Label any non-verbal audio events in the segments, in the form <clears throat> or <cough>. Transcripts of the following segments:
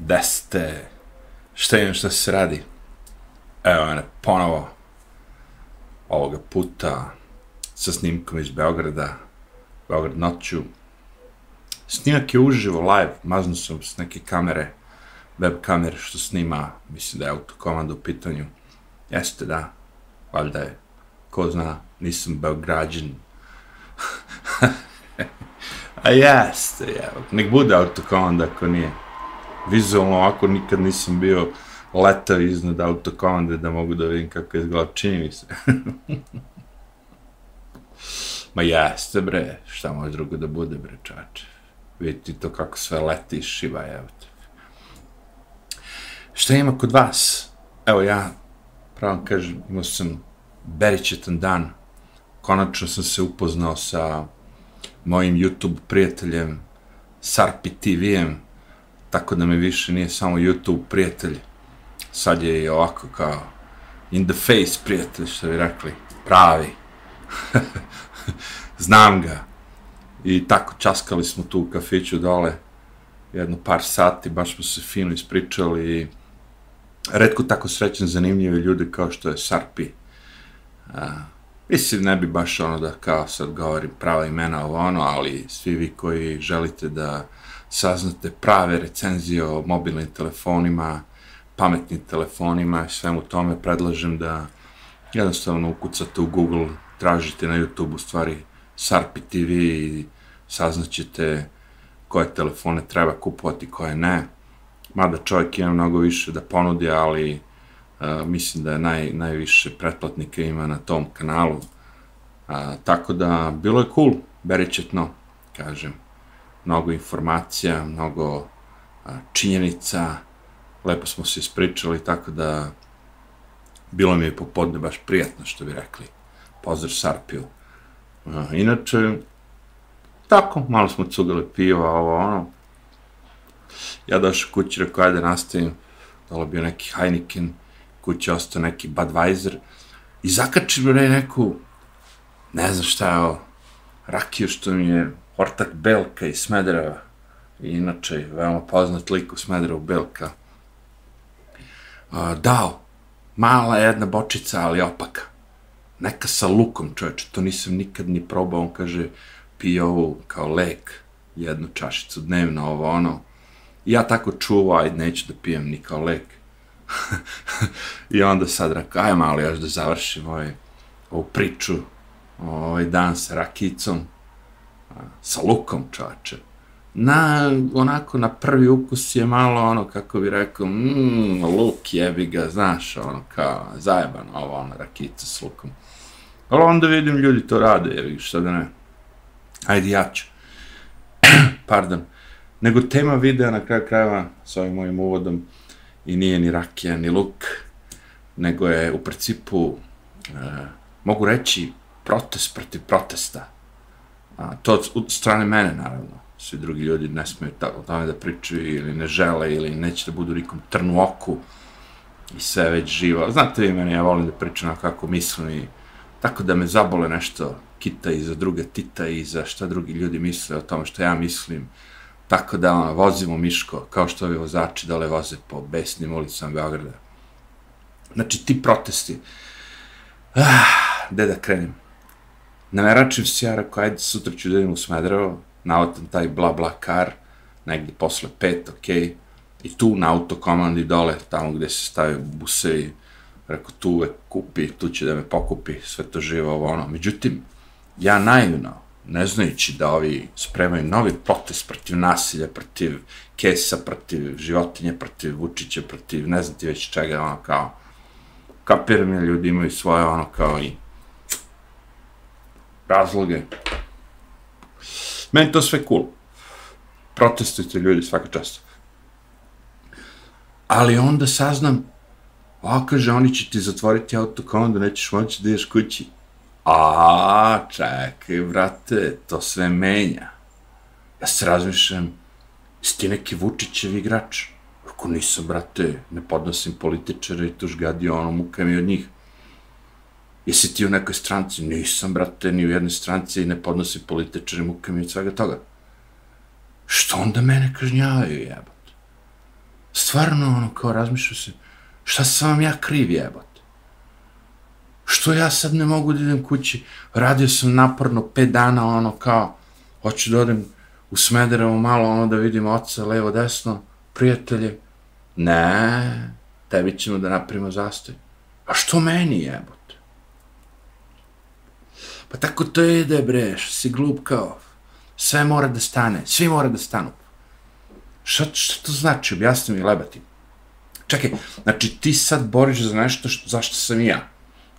Da ste? Šta imam šta se radi? Evo mene ponovo ovoga puta sa snimkom iz Beograda, Beograd noću. Snimak je uživo, live, maznu sam s neke kamere, web kamere što snima, mislim da je autokomanda u pitanju. Jeste, da, valjda je, ko zna, nisam Beograđan. <laughs> A jeste, evo, nek bude autokomanda ako nije vizualno ovako nikad nisam bio letao iznad autokomande da mogu da vidim kako je izgleda, čini mi se. <laughs> Ma jeste bre, šta može drugo da bude bre čače. Vidite to kako sve leti i šiva, evo te. Šta ima kod vas? Evo ja, pravo kažem, imao sam beričetan dan. Konačno sam se upoznao sa mojim YouTube prijateljem Sarpi TV-em, tako da mi više nije samo YouTube prijatelj, sad je i ovako kao in the face prijatelj, što bi rekli, pravi. <laughs> Znam ga. I tako časkali smo tu u kafiću dole, jedno par sati, baš smo se fino ispričali i redko tako srećen zanimljive ljude kao što je Sarpi. A, mislim, ne bi baš ono da kao sad govorim prava imena ovo ono, ali svi vi koji želite da saznate prave recenzije o mobilnim telefonima, pametnim telefonima i svemu tome, predlažem da jednostavno ukucate u Google, tražite na YouTube u stvari Sarpi TV i saznaćete koje telefone treba kupovati, koje ne. Mada čovjek ima mnogo više da ponudi, ali uh, mislim da je naj, najviše pretplatnika ima na tom kanalu. Uh, tako da, bilo je cool, beričetno, kažem mnogo informacija, mnogo a, činjenica, lepo smo se ispričali, tako da bilo mi je popodne baš prijatno, što bi rekli. Pozdrav Sarpiju. A, inače, tako, malo smo cugali piva, ovo, ono. Ja došao kući, rekao, ajde nastavim, dole bio neki Heineken, kući ostao neki Budweiser, i zakačim neku, ne znam šta je ovo, rakiju što mi je ortak Belka iz Smedereva, inače veoma poznat lik u Smederevu Belka, dao mala jedna bočica, ali opaka. Neka sa lukom, čoveče, to nisam nikad ni probao, on kaže, pije ovu kao lek, jednu čašicu dnevno, ovo ono. I ja tako čuo, ajde, neću da pijem ni kao lek. <laughs> I onda sad rekao, aj malo još da završim ovaj, ovu priču, ovaj dan sa rakicom, sa lukom čače. Na, onako, na prvi ukus je malo ono, kako bi rekao, mmm, luk jebi ga, znaš, ono, kao, zajebano, ovo, ono, rakica s lukom. Ali onda vidim, ljudi to rade, jebi šta da ne. Ajde, ja ću. <clears throat> Pardon. Nego tema videa na kraju krajeva s ovim mojim uvodom i nije ni rakija, ni luk, nego je u principu, e, mogu reći, protest protiv protesta A, to od strane mene, naravno. Svi drugi ljudi ne smiju tako o tome da pričaju ili ne žele ili neće da budu nikom trnu oku i sve već živo. Znate vi mene, ja volim da pričam na kako mislim i tako da me zabole nešto kita i za druge tita i za šta drugi ljudi misle o tome što ja mislim. Tako da ono, vozimo Miško, kao što ovi vozači dole voze po besnim ulicama Beograda. Znači, ti protesti. Ah, gde da krenem? Nameračim se ja, rekao, ajde, sutra ću da idem u Smedrevo, navotam taj bla bla kar, negdje posle pet, okej, okay, i tu na autokomandi dole, tamo gde se stavio buse i rekao, tu uvek kupi, tu će da me pokupi, sve to živo, ovo ono. Međutim, ja naivno, ne znajući da ovi spremaju novi protest protiv nasilja, protiv kesa, protiv životinje, protiv Vučića, protiv ne znam ti već čega, ono kao, kapiram je, ljudi imaju svoje, ono kao i razloge. Meni to sve cool. Protestujte ljudi svaka čast. Ali onda saznam, a kaže, oni će ti zatvoriti auto kao onda nećeš moći da ideš kući. A, čekaj, brate, to sve menja. Ja se razmišljam, jesi ti neki Vučićev igrač? Ako nisam, brate, ne podnosim političara i tuž gadio ono muka mi od njih. Jesi ti u nekoj stranci? Nisam, brate, ni u jednoj stranci i ne podnosi političari muke mi od svega toga. Što onda mene kažnjavaju, jebote? Stvarno, ono, kao razmišljam se, šta sam vam ja kriv jebot? Što ja sad ne mogu da idem kući? Radio sam naporno pet dana, ono, kao, hoću da odem u Smederevo malo, ono, da vidim oca, levo, desno, prijatelje. Ne, tebi ćemo da napravimo zastoj. A što meni jebot? Pa tako to ide, bre, si glup kao. Sve mora da stane, svi mora da stanu. Šta, šta to znači? Objasni mi, lebati. Čekaj, znači ti sad boriš za nešto što, zašto sam i ja.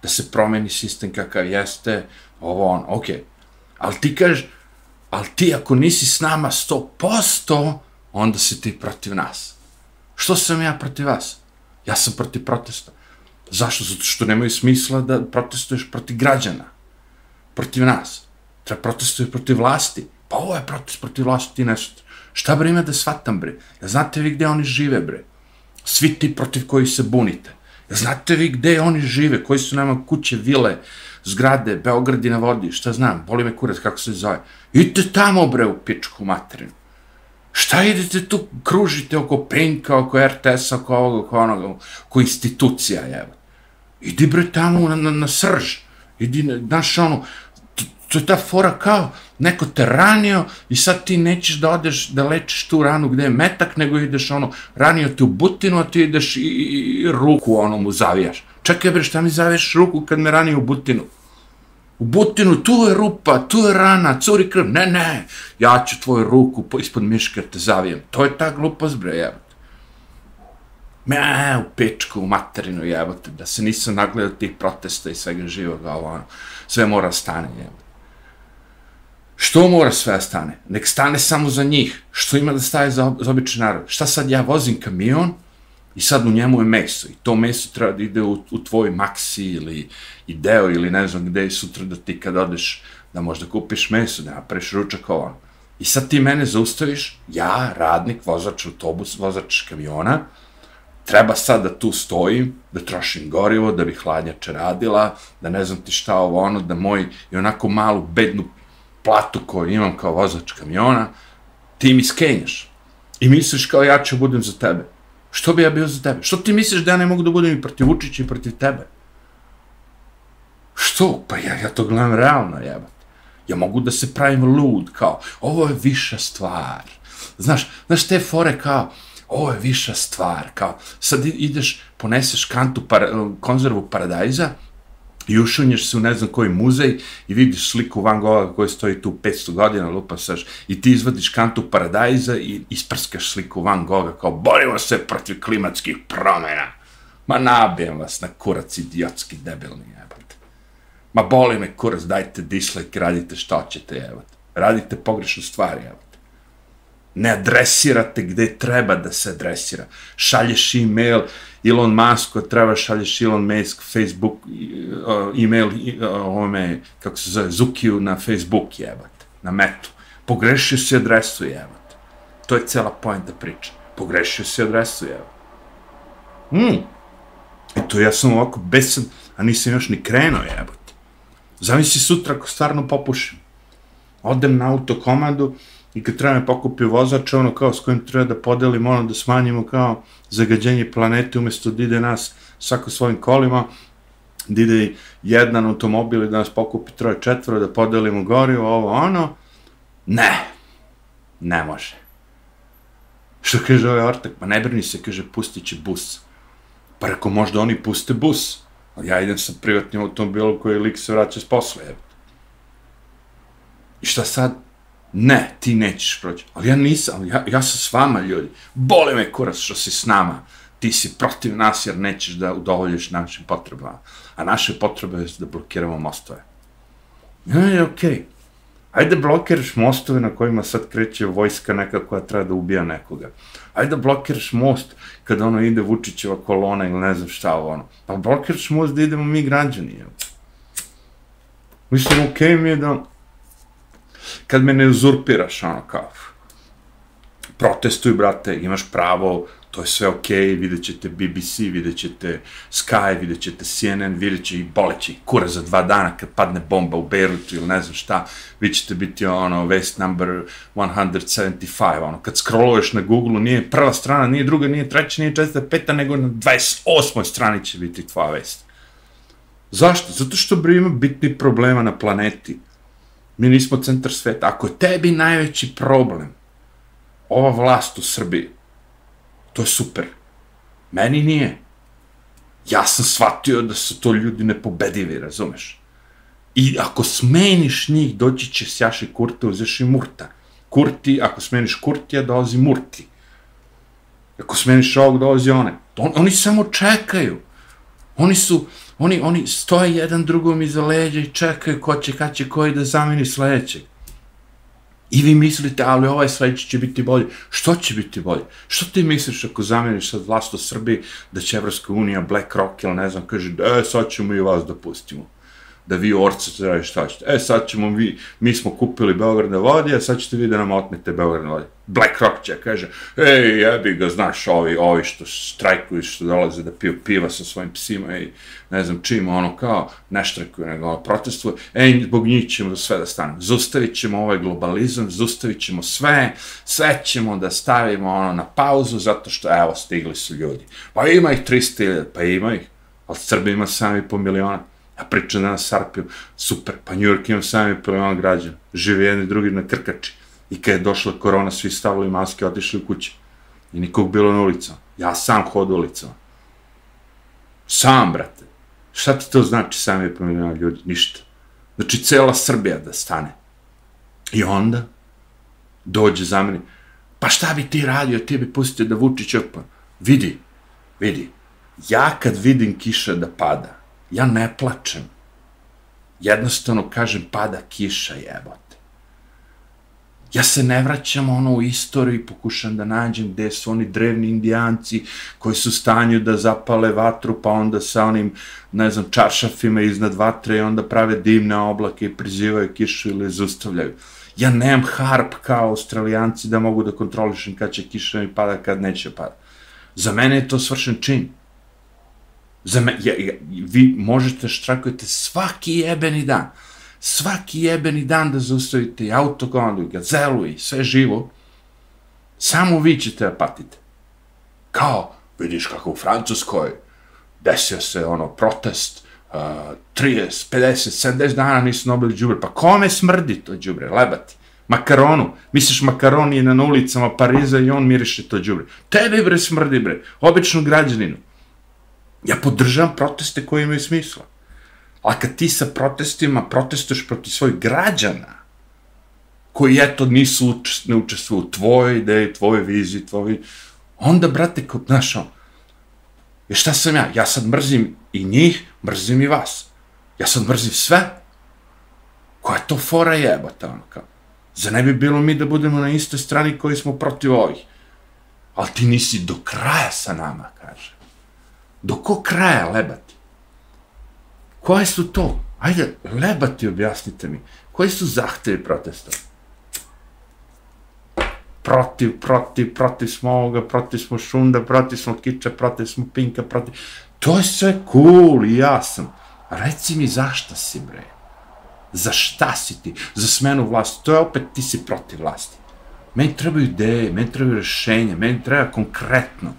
Da se promeni sistem kakav jeste, ovo on, okej. Okay. Ali ti kažeš, ali ti ako nisi s nama 100%, onda si ti protiv nas. Što sam ja protiv vas? Ja sam protiv protesta. Zašto? Zato što nemaju smisla da protestuješ protiv građana. Protiv nas. Treba protestuješ protiv vlasti. Pa ovo je protest protiv vlasti, ti nešto. Šta bre ima da shvatam bre? Ja znate vi gde oni žive bre? Svi ti protiv koji se bunite. Ja znate vi gde oni žive? Koji su nama kuće, vile, zgrade, Beogradi na vodi, šta znam, boli me kurac, kako se zove. Idite tamo bre u pičku materinu. Šta idete tu, kružite oko Penka, oko RTS-a, oko ovoga, oko onoga, oko institucija, evo. Idi bre tamo na, na, na srž. Idi, znaš ono, to je ta fora kao, neko te ranio i sad ti nećeš da odeš da lečiš tu ranu gde je metak, nego ideš ono, ranio te u butinu, a ti ideš i, i, i ruku ono mu zavijaš. Čekaj bre, šta mi zavijaš ruku kad me ranio u butinu? U butinu, tu je rupa, tu je rana, curi krv. Ne, ne, ja ću tvoju ruku ispod miške te zavijem. To je ta glupost, bre, jeba. Me, u pečku, u materinu, jebote, da se nisam nagledao tih protesta i svega živoga, ovo, ono, sve mora stane, jebote. Što mora sve da stane? Nek stane samo za njih. Što ima da staje za, za običan narod? Šta sad ja vozim kamion i sad u njemu je meso i to meso treba da ide u, u tvoj maksi ili ideo ili ne znam gde sutra da ti kad odeš da možda kupiš meso, da napraviš ručak ovo. Ono. I sad ti mene zaustaviš, ja, radnik, vozač autobus, vozač kamiona, treba sad da tu stojim, da trošim gorivo, da bi hladnjača radila, da ne znam ti šta ovo ono, da moj i onako malu bednu platu koju imam kao vozač kamiona, ti mi skenjaš. I misliš kao ja ću budem za tebe. Što bi ja bio za tebe? Što ti misliš da ja ne mogu da budem i protiv Vučića i protiv tebe? Što? Pa ja, ja to gledam realno, jebate. Ja mogu da se pravim lud, kao, ovo je viša stvar. Znaš, znaš te fore kao, ovo je viša stvar, kao, sad ideš, poneseš kantu para, konzervu paradajza, i ušunješ se u ne znam koji muzej i vidiš sliku Van Gogha koja stoji tu 500 godina, lupa saš, i ti izvadiš kantu paradajza i isprskaš sliku Van Gogha kao borimo se protiv klimatskih promjena. Ma nabijem vas na kurac idiotski debilni, jebate. Ma boli me kurac, dajte dislike, radite što ćete, jebate. Radite pogrešnu stvar, jebate ne adresirate gde treba da se adresira. Šalješ e-mail, Elon Musk, treba šalješ Elon Musk, Facebook, e-mail, ovome, kako se zove, Zukiju na Facebook, jebate, na metu. Pogrešio si adresu, jebate. To je cela pojenta priča. Pogrešio si adresu, jebate. Hmm. I to ja sam ovako besan, a nisam još ni krenuo, jebate. Zamisli sutra ako stvarno popušim. Odem na autokomadu, i kad treba me pokupi vozač, ono kao s kojim treba da podelimo, ono da smanjimo kao zagađenje planete, umjesto da ide nas svako svojim kolima, da ide jedan automobil i da nas pokupi troje četvoro, da podelimo gorivo, ovo ono, ne, ne može. Što kaže ovaj ortak? Pa ne brini se, kaže, pustit će bus. Pa reko, možda oni puste bus. Ali ja idem sa privatnim automobilom koji lik se vraća s posla, I šta sad? Ne, ti nećeš proći. Ali ja nisam, ja, ja sam s vama, ljudi. Bole me kurac što si s nama. Ti si protiv nas jer nećeš da udovoljiš našim potrebama. A naše potrebe je da blokiramo mostove. Ne, okej. Okay. Ajde blokiraš mostove na kojima sad kreće vojska neka koja treba da ubija nekoga. Ajde blokiraš most kada ono ide Vučićeva kolona ili ne znam šta ovo ono. Pa blokiraš most da idemo mi građani. Mislim, okej okay mi je da kad me ne uzurpiraš, ono kao, protestuj, brate, imaš pravo to je sve okej, okay, vidjet ćete BBC, vidjet ćete Sky, vidjet ćete CNN, vidjet će i boleće i kura za dva dana kad padne bomba u Beirutu ili ne znam šta, vi ćete biti ono, vest number 175, ono, kad scrolluješ na Google, nije prva strana, nije druga, nije treća, nije četvrta, peta, nego na 28. strani će biti tvoja vest. Zašto? Zato što bre ima bitni problema na planeti. Mi nismo centar sveta. Ako je tebi najveći problem ova vlast u Srbiji, to je super. Meni nije. Ja sam shvatio da su to ljudi nepobedivi, razumeš? I ako smeniš njih, doći će sjaši kurta, uzeš i murta. Kurti, ako smeniš kurtija, dolazi murti. Ako smeniš ovog, dolazi one. On, oni samo čekaju. Oni su, oni, oni stoje jedan drugom iza leđa i čekaju ko će, kad će koji da zameni sledećeg. I vi mislite, ali ovaj sledeći će biti bolji. Što će biti bolje? Što ti misliš ako zameniš sad vlast u Srbiji, da će Evropska unija, BlackRock ili ne znam, kaže, e, sad ćemo i vas da pustimo da vi orce treba šta ćete. E, sad ćemo vi, mi smo kupili Beograd na vodi, a sad ćete vi da nam otmete Beograd na vodi. Rock će, kaže, ej, jebi ga, znaš, ovi, ovi što strajkuju, što dolaze da piju piva sa svojim psima i ne znam čim, ono kao, ne štrajkuju, nego ono, protestuju, ej, zbog njih ćemo da sve da stanemo. Zustavit ćemo ovaj globalizam, zustavit ćemo sve, sve ćemo da stavimo ono na pauzu, zato što, evo, stigli su ljudi. Pa ima ih 300.000, pa ima ih, ali Srbi ima sami po miliona a priča danas Sarpiju, super, pa New York ima sami prema građana, žive jedni drugi na krkači. I kad je došla korona, svi stavili maske, otišli u kuće. I nikog bilo na ulicama. Ja sam hodu ulicama. Sam, brate. Šta ti to znači sami prema ljudi? Ništa. Znači, cela Srbija da stane. I onda, dođe za mene, pa šta bi ti radio, ti bi pustio da Vučić opa. Vidi, vidi, ja kad vidim kiša da pada, ja ne plačem. Jednostavno kažem, pada kiša, jebote. Ja se ne vraćam ono u istoriju i pokušam da nađem gde su oni drevni indijanci koji su stanju da zapale vatru, pa onda sa onim, ne znam, čaršafima iznad vatre i onda prave dimne oblake i prizivaju kišu ili zustavljaju. Ja nemam harp kao australijanci da mogu da kontrolišem kad će kiša mi pada, kad neće pada. Za mene je to svršen čin. Za me, ja, ja, vi možete štrakujete svaki jebeni dan. Svaki jebeni dan da zaustavite i autokondu, i gazelu i sve živo. Samo vi ćete da patite. Kao, vidiš kako u Francuskoj desio se ono protest, uh, 30, 50, 70 dana nisu nobili džubre. Pa kome smrdi to džubre? Lebati. Makaronu. Misliš makaron je na ulicama Pariza i on miriše to džubre. Tebi bre smrdi bre. Običnu građaninu. Ja podržavam proteste koji imaju smisla. A kad ti sa protestima protestuješ protiv svojih građana, koji eto nisu učest, ne učestvuju u tvojoj ideji, tvojoj viziji, tvojoj... Onda, brate, kod našao, ono, je šta sam ja? Ja sad mrzim i njih, mrzim i vas. Ja sad mrzim sve. Koja je to fora jebata, ono kao? Za ne bi bilo mi da budemo na istoj strani koji smo protiv ovih? Ali ti nisi do kraja sa nama, kaže. Do ko kraja lebati? Koje su to? Ajde, lebati objasnite mi. Koji su zahtevi protesta? Protiv, protiv, protiv smo ovoga, protiv smo šunda, protiv smo kiča, protiv smo pinka, protiv... To je sve cool i jasno. Reci mi zašta si, bre? Za šta si ti? Za smenu vlasti. To je opet ti si protiv vlasti. Meni trebaju ideje, meni trebaju rešenja, meni treba konkretno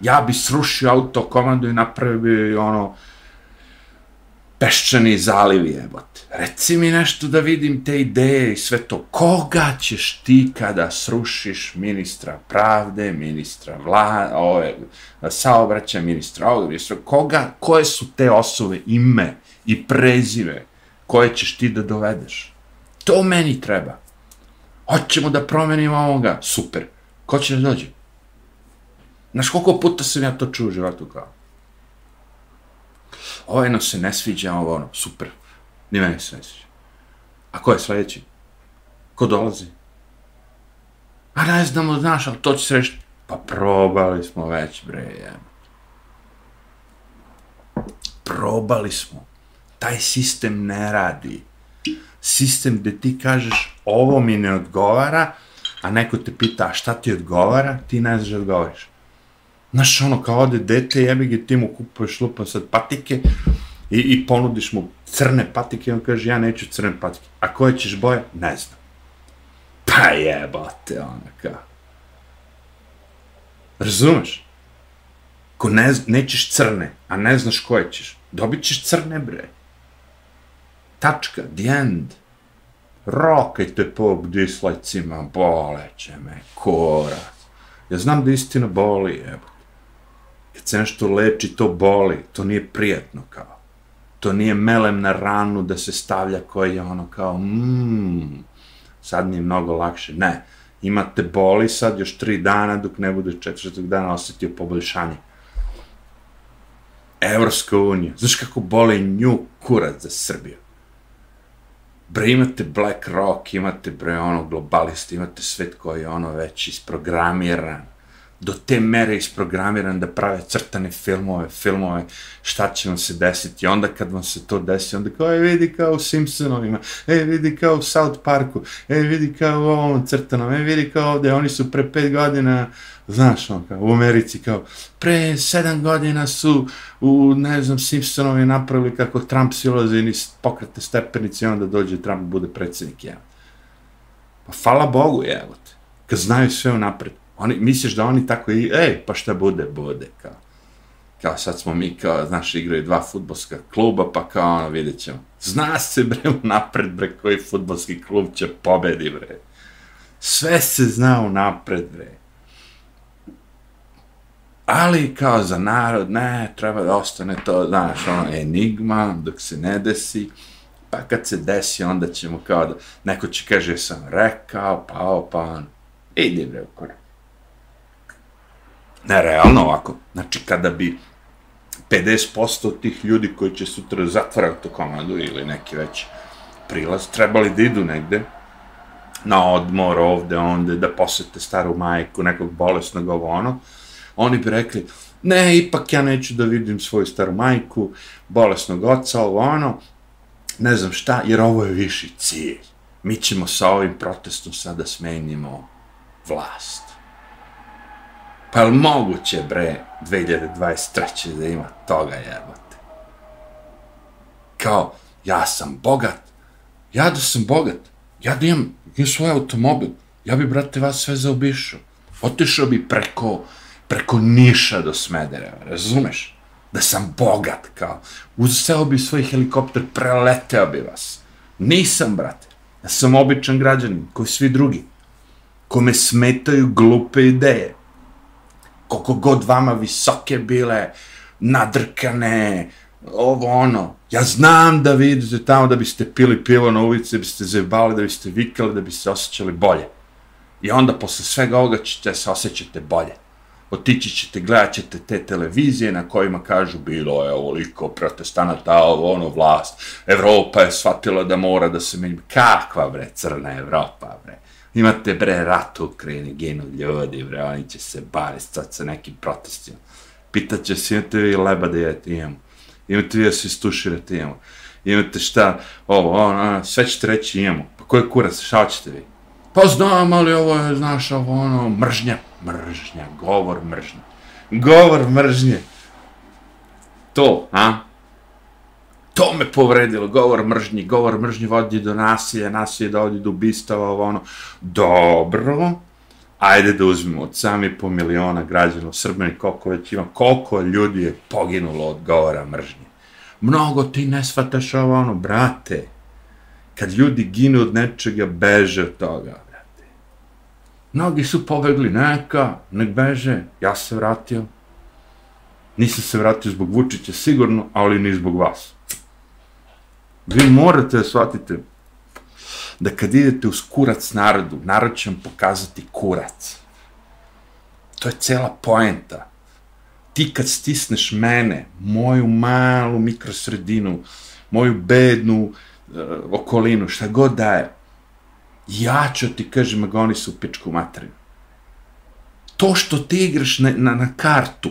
ja bi srušio auto komandu i napravio ono peščani zaliv jebote. Reci mi nešto da vidim te ideje i sve to. Koga ćeš ti kada srušiš ministra pravde, ministra vla, ove, saobraća, ministra ovog, ministra, koga, koje su te osobe, ime i prezive koje ćeš ti da dovedeš? To meni treba. Hoćemo da promenimo ovoga. Super. Ko će da dođe? Znaš koliko puta sam ja to čuo u životu kao? Ovaj ovo jedno se ne sviđa, ovo ono, super. Ni meni se ne sviđa. A ko je sljedeći? Ko dolazi? A ne znamo, znaš, ali to će se reći. Pa probali smo već, bre, jem. Probali smo. Taj sistem ne radi. Sistem gde ti kažeš ovo mi ne odgovara, a neko te pita a šta ti odgovara, ti ne znaš da odgovoriš. Znaš, ono, kao ode dete, jebi ga, ti mu kupuješ lupa sad patike i, i ponudiš mu crne patike, on kaže, ja neću crne patike. A koje ćeš boje? Ne znam. Pa jebate, ona, kao. Razumeš? Ko ne, nećeš crne, a ne znaš koje ćeš, dobit ćeš crne, bre. Tačka, the end. Rokajte po dislajcima, boleće me, kora. Ja znam da istina boli, evo. Kad se nešto leči, to boli, to nije prijetno, kao. To nije melem na ranu da se stavlja koji je ono kao, mmm, sad mi je mnogo lakše. Ne, imate boli sad još tri dana dok ne bude četvrtog dana osjetio poboljšanje. Evropska unija, znaš kako boli nju kurac za Srbiju? Bre, imate Black Rock, imate bre ono globalista, imate svet koji je ono već isprogramiran do te mere isprogramiran da prave crtane filmove, filmove, šta će vam se desiti. Onda kad vam se to desi, onda kao, e, vidi kao u Simpsonovima, e, vidi kao u South Parku, e, vidi kao u ovom crtanom, e, vidi kao ovde, oni su pre pet godina, znaš, on, kao, u Americi, kao, pre sedam godina su u, ne znam, Simpsonovi napravili kako Trump silazi i pokrete stepenice i onda dođe Trump bude predsjednik, ja. Pa, hvala Bogu, evo te, kad znaju sve unapred. Oni, misliš da oni tako i, ej, pa šta bude, bude, kao. Kao sad smo mi, kao, znaš, igraju dva futbolska kluba, pa kao, ono, vidjet ćemo. Zna se, bre, napred, bre, koji futbolski klub će pobedi, bre. Sve se zna u napred, bre. Ali, kao, za narod, ne, treba da ostane to, znaš, ono, enigma, dok se ne desi, pa kad se desi, onda ćemo, kao, da, neko će kaže, sam rekao, pa, pa, pa, ono, idi, bre, u korak nerealno ovako. Znači, kada bi 50% tih ljudi koji će sutra zatvarati komadu ili neki već prilaz, trebali da idu negde na odmor ovde, onda, da posete staru majku, nekog bolesnog ovo ono, oni bi rekli, ne, ipak ja neću da vidim svoju staru majku, bolesnog oca, ovo ono, ne znam šta, jer ovo je viši cilj. Mi ćemo sa ovim protestom sada smenimo vlast. Pa je moguće, bre, 2023. da ima toga jebote? Kao, ja sam bogat. Ja da sam bogat. Ja da imam, imam svoj automobil. Ja bi, brate, vas sve zaobišao. Otišao bi preko, preko Niša do Smedereva, razumeš? Da sam bogat, kao. Uzeo bi svoj helikopter, preleteo bi vas. Nisam, brate. Ja sam običan građanin, koji svi drugi. Kome smetaju glupe ideje koliko god vama visoke bile, nadrkane, ovo ono. Ja znam da vi idete tamo da biste pili pivo na ulici, da biste zebali, da biste vikali, da biste osjećali bolje. I onda posle svega ovoga ćete se osjećate bolje. Otići ćete, gledat ćete te televizije na kojima kažu bilo je ovoliko protestanata, ovo ono vlast. Evropa je shvatila da mora da se menja. Kakva bre, crna Evropa bre. Imate bre rat u Ukrajini, ginu ljudi, bre, oni će se baviti sad sa nekim protestima. Pitaće se, imate vi leba da jedete, imamo. Imate vi da se istuširate, imamo. Imate šta, ovo, ono, ono sve ćete reći, imamo. Pa koje kurac, šta ćete vi? Pa znam, ali ovo je, znaš, ovo, ono, mržnja, mržnja, govor mržnje. Govor mržnje. To, a? To me povredilo, govor mržnji, govor mržnji vodi do nasilja, nasilje dovodi do ubistava, ovo ono, dobro, ajde da uzmemo od sami po miliona građana u Srbiji, koliko već ima, koliko ljudi je poginulo od govora mržnje. Mnogo ti ne shvataš ovo ono, brate, kad ljudi ginu od nečega, beže od toga, brate. Mnogi su pobegli, neka, nek beže, ja se vratio. Nisam se vratio zbog Vučića, sigurno, ali ni zbog vas. Vi morate da shvatite da kad idete uz kurac narodu, narod će vam pokazati kurac. To je cela poenta. Ti kad stisneš mene, moju malu mikrosredinu, moju bednu uh, okolinu, šta god da je, ja ću ti kažem, ga oni su u pičku materinu. To što ti igraš na, na, na kartu,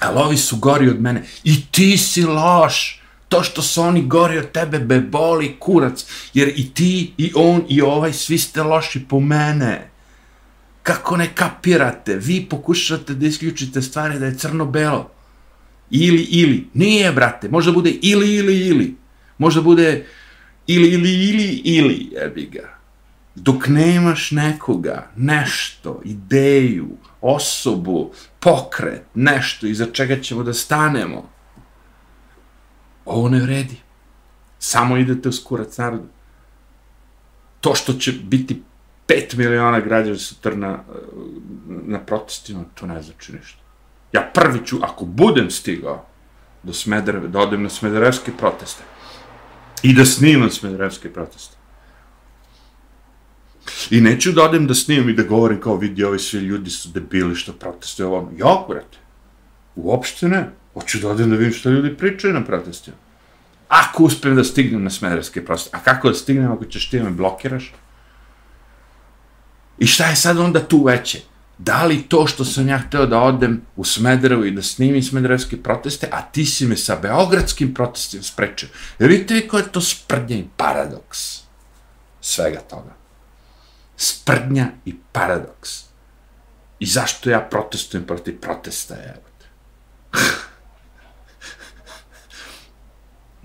ali ovi su gori od mene, i ti si loš, to što su oni gori od tebe, be boli kurac, jer i ti, i on, i ovaj, svi ste loši po mene. Kako ne kapirate? Vi pokušate da isključite stvari da je crno-belo. Ili, ili. Nije, brate. Možda bude ili, ili, ili. Možda bude ili, ili, ili, ili. Jebi ga. Dok nemaš nekoga, nešto, ideju, osobu, pokret, nešto iza čega ćemo da stanemo, ovo ne vredi. Samo idete u kurac narodu. To što će biti 5 miliona građana sutra na, na protestima, to ne znači ništa. Ja prvi ću, ako budem stigao do Smedereve, da odem na Smederevske proteste i da snimam Smederevske proteste. I neću da odem da snimam i da govorim kao vidi, ovi svi ljudi su debili što protestuju ovom. Ja, brate, uopšte ne. Hoću da odem da vidim što ljudi pričaju na protestima. Ako uspijem da stignem na Smederevske proteste, a kako da stignem ako ćeš ti me blokiraš? I šta je sad onda tu veće? Da li to što sam ja hteo da odem u Smederevu i da snimim Smederevske proteste, a ti si me sa Beogradskim protestima sprečio? Jer vidite ko je to sprdnja i paradoks svega toga. Sprdnja i paradoks. I zašto ja protestujem protiv protesta, evo te. <laughs>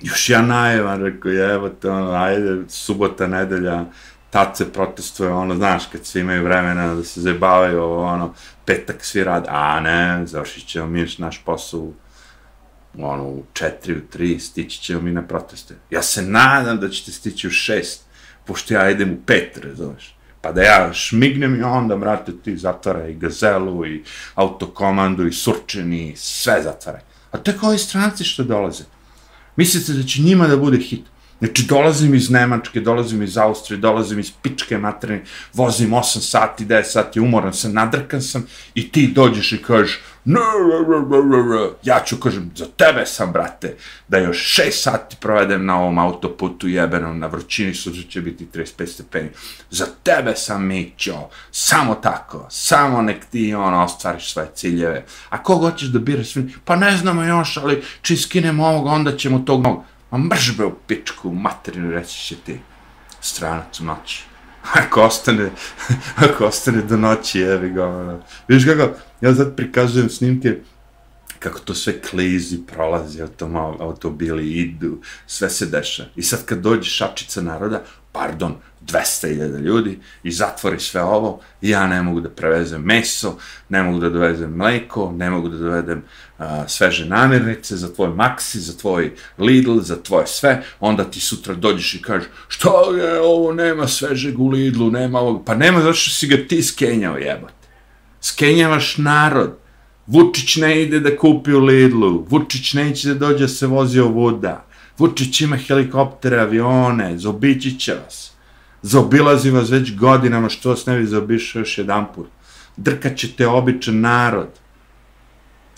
Još ja najevan, rekao, evo te, ono, ajde, subota, nedelja, tad se protestuje, ono, znaš, kad svi imaju vremena da se zabavaju, ono, petak svi rad, a ne, završit ćemo mi naš posao ono, u četiri, u tri, stići ćemo mi na proteste. Ja se nadam da ćete stići u šest, pošto ja idem u pet, razumeš. Pa da ja šmignem i onda, brate, ti zatvara i gazelu, i autokomandu, i surčeni, i sve zatvara. A tek ovi stranci što dolaze. Mislite da će njima da bude hit? Znači, dolazim iz Nemačke, dolazim iz Austrije, dolazim iz pičke materne, vozim 8 sati, 10 sati, umoran sam, nadrkan sam, i ti dođeš i kažeš, ja ću kažem, za tebe sam, brate, da još 6 sati provedem na ovom autoputu jebenom, na vrućini sutra će biti 35 stepeni. Za tebe sam, Mićo, samo tako, samo nek ti, ono, ostvariš svoje ciljeve. A koga hoćeš da biraš? Pa ne znamo još, ali čim skinemo ovog, onda ćemo tog novog. Ma mrž be u pičku, u materinu, reći će ti, stranac u noći. Ako ostane, <laughs> ako ostane do noći, evi ga, ono. Viš kako, ja sad prikazujem snimke, kako to sve klizi, prolazi, automobili idu, sve se deša. I sad kad dođe šačica naroda, pardon, 200.000 ljudi i zatvori sve ovo, ja ne mogu da prevezem meso, ne mogu da dovezem mleko, ne mogu da dovedem uh, sveže namirnice za tvoj Maxi, za tvoj Lidl, za tvoje sve, onda ti sutra dođeš i kažeš, što je ovo, nema svežeg u Lidlu, nema ovog, pa nema zato što si ga ti skenjao jebate. Skenjavaš narod. Vučić ne ide da kupi u Lidlu, Vučić neće da dođe da se vozi o voda, Vučić ima helikoptere, avione, zobići će vas Zobilazi vas već godinama, što vas ne bi zaobišao još jedan put. Drkat ćete običan narod.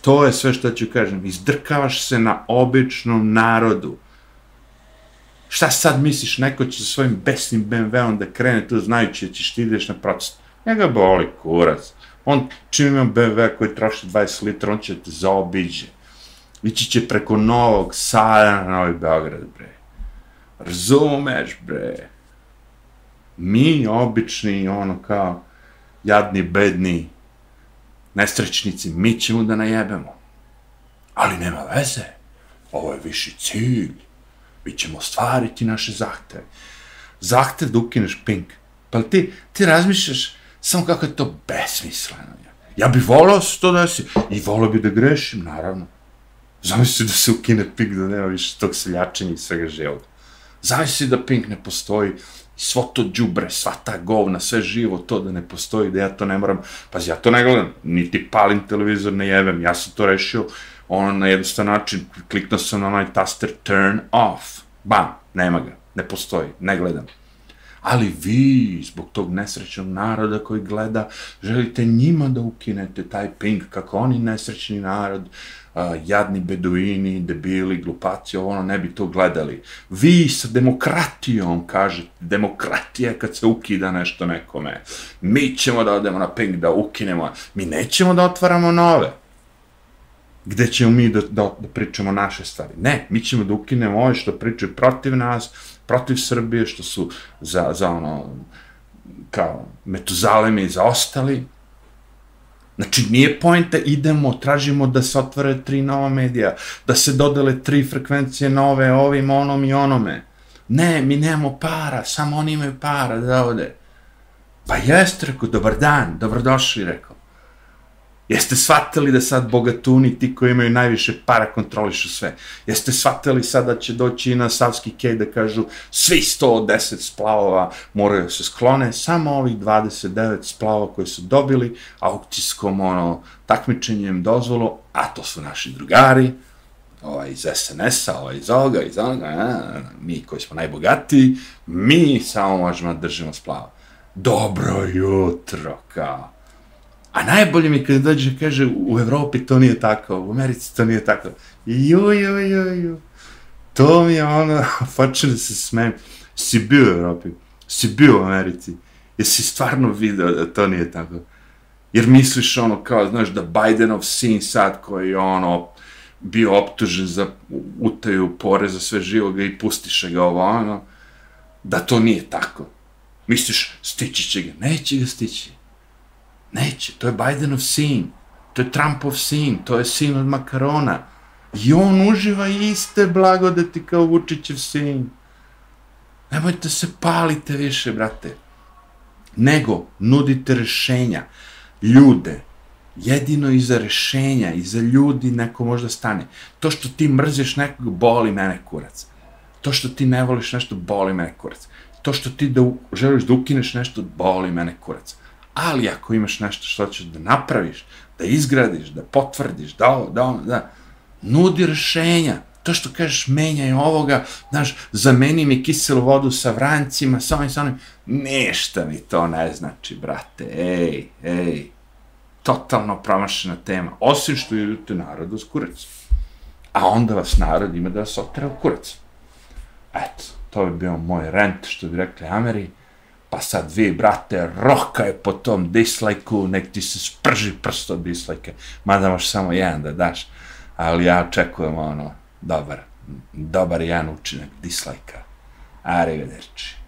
To je sve što ću kažem. Izdrkavaš se na običnom narodu. Šta sad misliš, neko će sa svojim besnim BMW-om da krene tu znajući da ćeš ti ideš na protest. Njega boli kurac. On, čim ima BMW koji troši 20 litra, on će te zaobiđe. Ići će preko Novog Sada na Novi Beograd, bre. Razumeš, bre mi obični, ono kao, jadni, bedni, nesrećnici, mi ćemo da najebemo. Ali nema veze, ovo je viši cilj. Mi ćemo stvariti naše zahteve. Zahtev da ukineš pink. Pa ti, ti razmišljaš samo kako je to besmisleno. Ja bih volao se to da si, i volao bi da grešim, naravno. Zamisli da se ukine pink, da nema više tog seljačenja i svega živog. Zamisli da pink ne postoji, svo to džubre, sva ta govna, sve živo, to da ne postoji, da ja to ne moram, pazi, ja to ne gledam, niti palim televizor, ne jevem, ja sam to rešio, ono, na jednostavan način, kliknuo sam na onaj taster, turn off, bam, nema ga, ne postoji, ne gledam. Ali vi, zbog tog nesrećnog naroda koji gleda, želite njima da ukinete taj ping, kako oni nesrećni narod, a, jadni beduini, debili, glupaci, ovo ono, ne bi to gledali. Vi sa demokratijom kažete, demokratija kad se ukida nešto nekome. Mi ćemo da odemo na ping, da ukinemo. Mi nećemo da otvaramo nove. Gde ćemo mi da, da, da pričamo naše stvari? Ne, mi ćemo da ukinemo ove što pričaju protiv nas, protiv Srbije, što su za, za ono, kao Metuzalemi i za ostali, Znači, nije pojenta, idemo, tražimo da se otvore tri nova medija, da se dodele tri frekvencije nove ovim, onom i onome. Ne, mi nemamo para, samo oni imaju para da ode. Pa jeste, rekao, dobar dan, dobrodošli, rekao. Jeste shvatili da sad bogatuni, ti koji imaju najviše para, kontrolišu sve? Jeste shvatili sad da će doći i na Savski kej da kažu svi 110 splavova moraju se sklone, samo ovih 29 splavova koji su dobili aukcijskom ono, takmičenjem dozvolu, a to su naši drugari, ovaj iz SNS-a, ovaj iz ovoga, iz ovoga, a, mi koji smo najbogatiji, mi samo možemo da držimo splava. Dobro jutro, kao A najbolje mi kada dođe, kaže, u Evropi to nije tako, u Americi to nije tako. Jo, jo, jo, jo. To mi je ono, <laughs> počne da se smijem. Si bio u Evropi, si bio u Americi, jesi stvarno video da to nije tako. Jer misliš ono kao, znaš, da Bidenov sin sad koji je ono, bio optužen za utaju poreza sve živoga i pustiše ga ovo ono, da to nije tako. Misliš, stići će ga, neće ga stići. Neće, to je Bidenov sin, to je Trumpov sin, to je sin od Makarona. I on uživa iste blagodeti kao Vučićev sin. Nemojte se palite više, brate. Nego, nudite rešenja. Ljude, jedino iza rešenja, iza ljudi neko možda stane. To što ti mrziš nekog, boli mene kurac. To što ti ne voliš nešto, boli mene kurac. To što ti da želiš da ukineš nešto, boli mene kurac. Ali ako imaš nešto što ćeš da napraviš, da izgradiš, da potvrdiš, da ovo, da ono, da, nudi rešenja. To što kažeš, menjaj ovoga, znaš, zameni mi kiselu vodu sa vrancima, sa ovim, sa onim, ništa mi to ne znači, brate, ej, ej, totalno promašena tema, osim što idete narodu s kurac. A onda vas narod ima da vas otra u kurac. Eto, to bi bio moj rent, što bi rekli Ameri, pa sad vi, brate, rokaj po tom dislajku, nek ti se sprži prsto dislajke, mada možeš samo jedan da daš, ali ja očekujem ono, dobar, dobar jedan učinak dislajka. Arrivederci.